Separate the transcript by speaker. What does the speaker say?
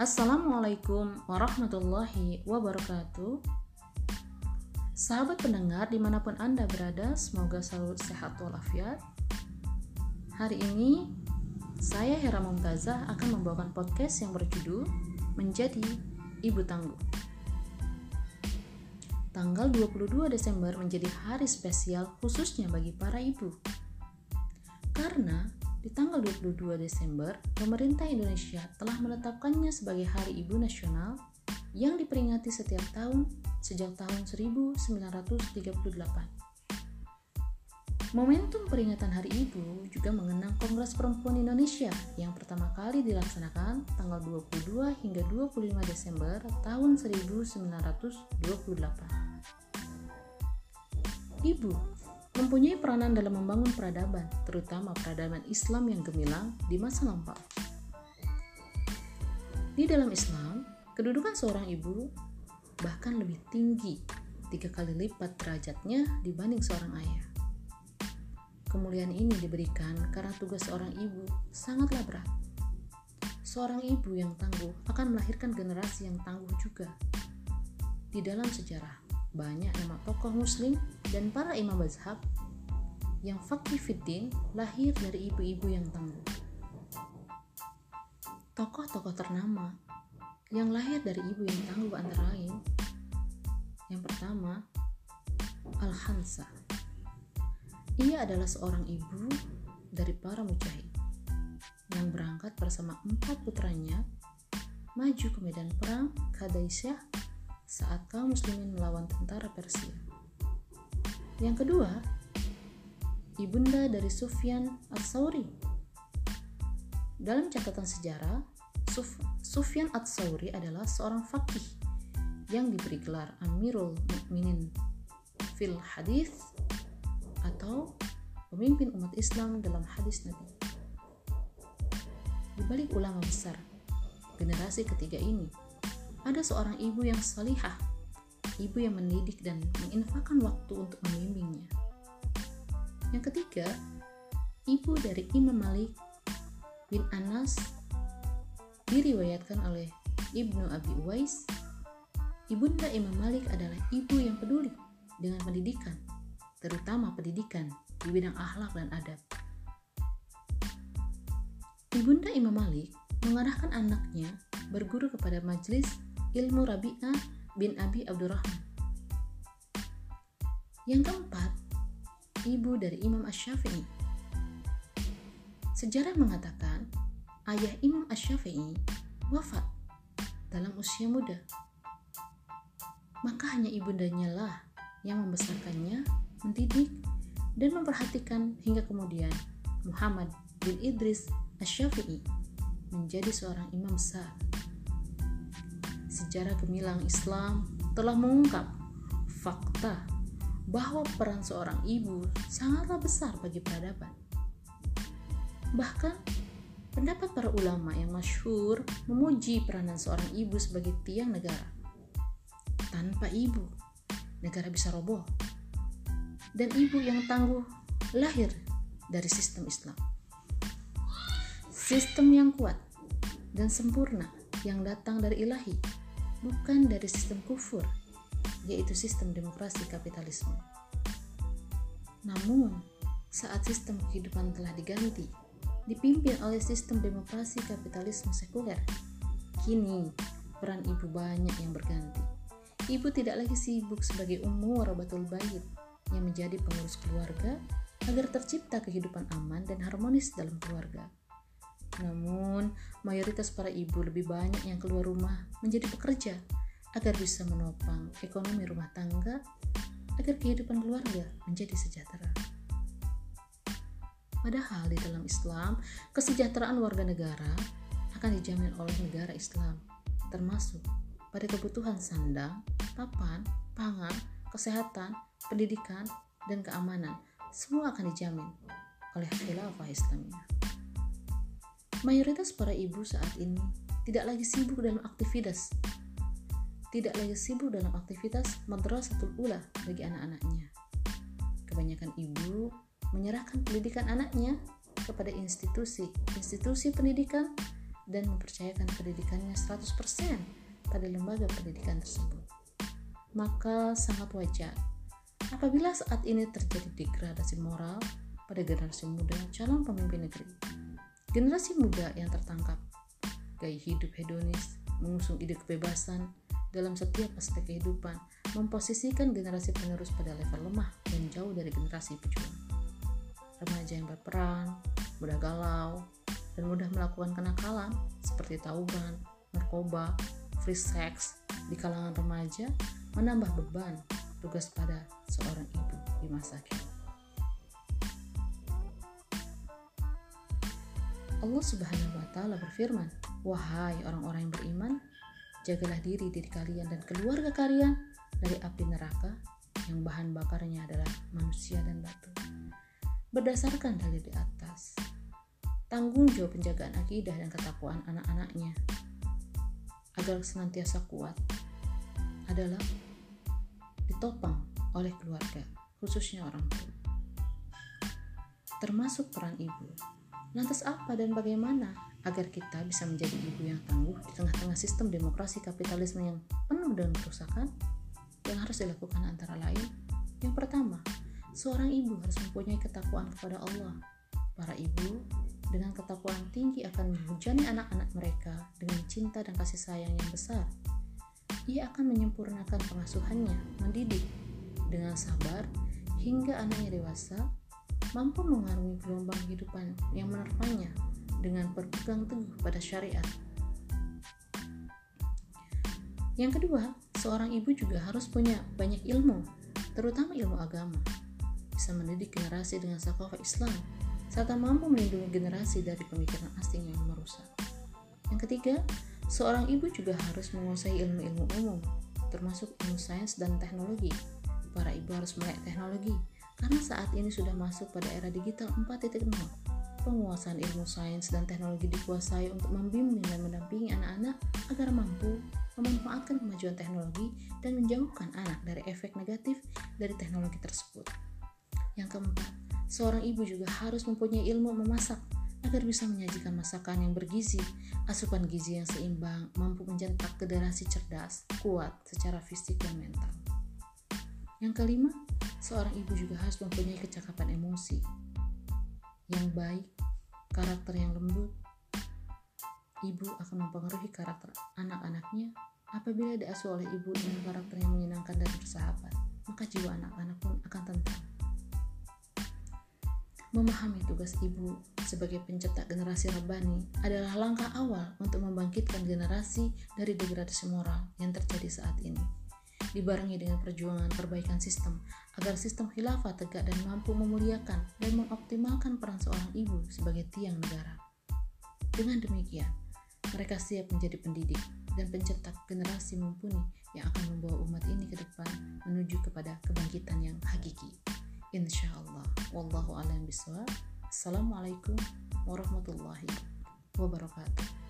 Speaker 1: Assalamualaikum warahmatullahi wabarakatuh. Sahabat pendengar di mana pun Anda berada Semoga selalu sehat walafiat. Hari ini saya Hera Mumtazah akan membawakan podcast yang berjudul Menjadi Ibu Tangguh. Tanggal 22 Desember menjadi hari spesial khususnya bagi para ibu. Karena di tanggal 22 Desember, pemerintah Indonesia telah menetapkannya sebagai Hari Ibu Nasional yang diperingati setiap tahun sejak tahun 1938. Momentum peringatan Hari Ibu juga mengenang Kongres Perempuan Indonesia yang pertama kali dilaksanakan tanggal 22 hingga 25 Desember tahun 1928. Ibu mempunyai peranan dalam membangun peradaban, terutama peradaban Islam yang gemilang di masa lampau. Di dalam Islam, kedudukan seorang ibu bahkan lebih tinggi tiga kali lipat derajatnya dibanding seorang ayah. Kemuliaan ini diberikan karena tugas seorang ibu sangatlah berat. Seorang ibu yang tangguh akan melahirkan generasi yang tangguh juga. Di dalam sejarah, banyak nama tokoh muslim dan para imam mazhab yang fakih fiddin lahir dari ibu-ibu yang tangguh. Tokoh-tokoh ternama yang lahir dari ibu yang tangguh antara lain yang pertama Al-Hansa ia adalah seorang ibu dari para mujahid yang berangkat bersama empat putranya maju ke medan perang Qadaisyah saat kaum muslimin melawan tentara Persia. Yang kedua, ibunda dari Sufyan Ats-Tsauri. Dalam catatan sejarah, Suf Sufyan Ats-Tsauri adalah seorang fakih yang diberi gelar Amirul Mukminin fil Hadis atau pemimpin umat Islam dalam hadis Nabi. Di balik ulama besar, generasi ketiga ini ada seorang ibu yang salihah, ibu yang mendidik dan menginfakkan waktu untuk membimbingnya. Yang ketiga, ibu dari Imam Malik bin Anas diriwayatkan oleh Ibnu Abi Uwais. Ibunda Imam Malik adalah ibu yang peduli dengan pendidikan, terutama pendidikan di bidang akhlak dan adab. Ibunda Imam Malik mengarahkan anaknya berguru kepada majelis ilmu Rabi'ah bin Abi Abdurrahman. Yang keempat, ibu dari Imam Ash-Syafi'i. Sejarah mengatakan ayah Imam Ash-Syafi'i wafat dalam usia muda. Maka hanya ibundanya lah yang membesarkannya, mendidik, dan memperhatikan hingga kemudian Muhammad bin Idris Ash-Syafi'i menjadi seorang imam besar sejarah gemilang Islam telah mengungkap fakta bahwa peran seorang ibu sangatlah besar bagi peradaban. Bahkan, pendapat para ulama yang masyhur memuji peranan seorang ibu sebagai tiang negara. Tanpa ibu, negara bisa roboh. Dan ibu yang tangguh lahir dari sistem Islam. Sistem yang kuat dan sempurna yang datang dari ilahi bukan dari sistem kufur, yaitu sistem demokrasi kapitalisme. Namun, saat sistem kehidupan telah diganti, dipimpin oleh sistem demokrasi kapitalisme sekuler, kini peran ibu banyak yang berganti. Ibu tidak lagi sibuk sebagai ummu warabatul bait yang menjadi pengurus keluarga agar tercipta kehidupan aman dan harmonis dalam keluarga namun, mayoritas para ibu lebih banyak yang keluar rumah menjadi pekerja agar bisa menopang ekonomi rumah tangga agar kehidupan keluarga menjadi sejahtera. Padahal di dalam Islam, kesejahteraan warga negara akan dijamin oleh negara Islam, termasuk pada kebutuhan sandang, papan, pangan, kesehatan, pendidikan, dan keamanan. Semua akan dijamin oleh khilafah Islamiyah. Mayoritas para ibu saat ini tidak lagi sibuk dalam aktivitas, tidak lagi sibuk dalam aktivitas madrasatul ula bagi anak-anaknya. Kebanyakan ibu menyerahkan pendidikan anaknya kepada institusi, institusi pendidikan dan mempercayakan pendidikannya 100% pada lembaga pendidikan tersebut. Maka sangat wajar apabila saat ini terjadi degradasi moral pada generasi muda calon pemimpin negeri. Generasi muda yang tertangkap gaya hidup hedonis, mengusung ide kebebasan dalam setiap aspek kehidupan, memposisikan generasi penerus pada level lemah dan jauh dari generasi pejuang. Remaja yang berperan, mudah galau, dan mudah melakukan kenakalan seperti tawuran, narkoba, free sex di kalangan remaja menambah beban tugas pada seorang ibu di masa kini. Allah Subhanahu wa taala berfirman, "Wahai orang-orang yang beriman, jagalah diri diri kalian dan keluarga kalian dari api neraka yang bahan bakarnya adalah manusia dan batu." Berdasarkan dalil di atas, tanggung jawab penjagaan akidah dan ketakwaan anak-anaknya agar senantiasa kuat adalah ditopang oleh keluarga, khususnya orang tua. Termasuk peran ibu Lantas apa dan bagaimana agar kita bisa menjadi ibu yang tangguh di tengah-tengah sistem demokrasi kapitalisme yang penuh dengan kerusakan? Yang harus dilakukan antara lain, yang pertama, seorang ibu harus mempunyai ketakwaan kepada Allah. Para ibu dengan ketakwaan tinggi akan menghujani anak-anak mereka dengan cinta dan kasih sayang yang besar. Ia akan menyempurnakan pengasuhannya, mendidik dengan sabar hingga anaknya dewasa mampu mengarungi gelombang kehidupan yang menerpanya dengan berpegang teguh pada syariat. Yang kedua, seorang ibu juga harus punya banyak ilmu, terutama ilmu agama. Bisa mendidik generasi dengan sakofa Islam, serta mampu melindungi generasi dari pemikiran asing yang merusak. Yang ketiga, seorang ibu juga harus menguasai ilmu-ilmu umum, termasuk ilmu sains dan teknologi. Para ibu harus melek teknologi, karena saat ini sudah masuk pada era digital 4.0. Penguasaan ilmu sains dan teknologi dikuasai untuk membimbing dan mendampingi anak-anak agar mampu memanfaatkan kemajuan teknologi dan menjauhkan anak dari efek negatif dari teknologi tersebut. Yang keempat, seorang ibu juga harus mempunyai ilmu memasak agar bisa menyajikan masakan yang bergizi, asupan gizi yang seimbang, mampu mencetak generasi cerdas, kuat secara fisik dan mental. Yang kelima, seorang ibu juga harus mempunyai kecakapan emosi yang baik, karakter yang lembut. Ibu akan mempengaruhi karakter anak-anaknya apabila diasuh oleh ibu dengan karakter yang menyenangkan dan bersahabat, maka jiwa anak-anak pun akan tenang. Memahami tugas ibu sebagai pencetak generasi rabani adalah langkah awal untuk membangkitkan generasi dari degradasi moral yang terjadi saat ini dibarengi dengan perjuangan perbaikan sistem agar sistem khilafah tegak dan mampu memuliakan dan mengoptimalkan peran seorang ibu sebagai tiang negara. Dengan demikian, mereka siap menjadi pendidik dan pencetak generasi mumpuni yang akan membawa umat ini ke depan menuju kepada kebangkitan yang hakiki. Insya Allah. Wallahu a'lam bishawab. Assalamualaikum warahmatullahi wabarakatuh.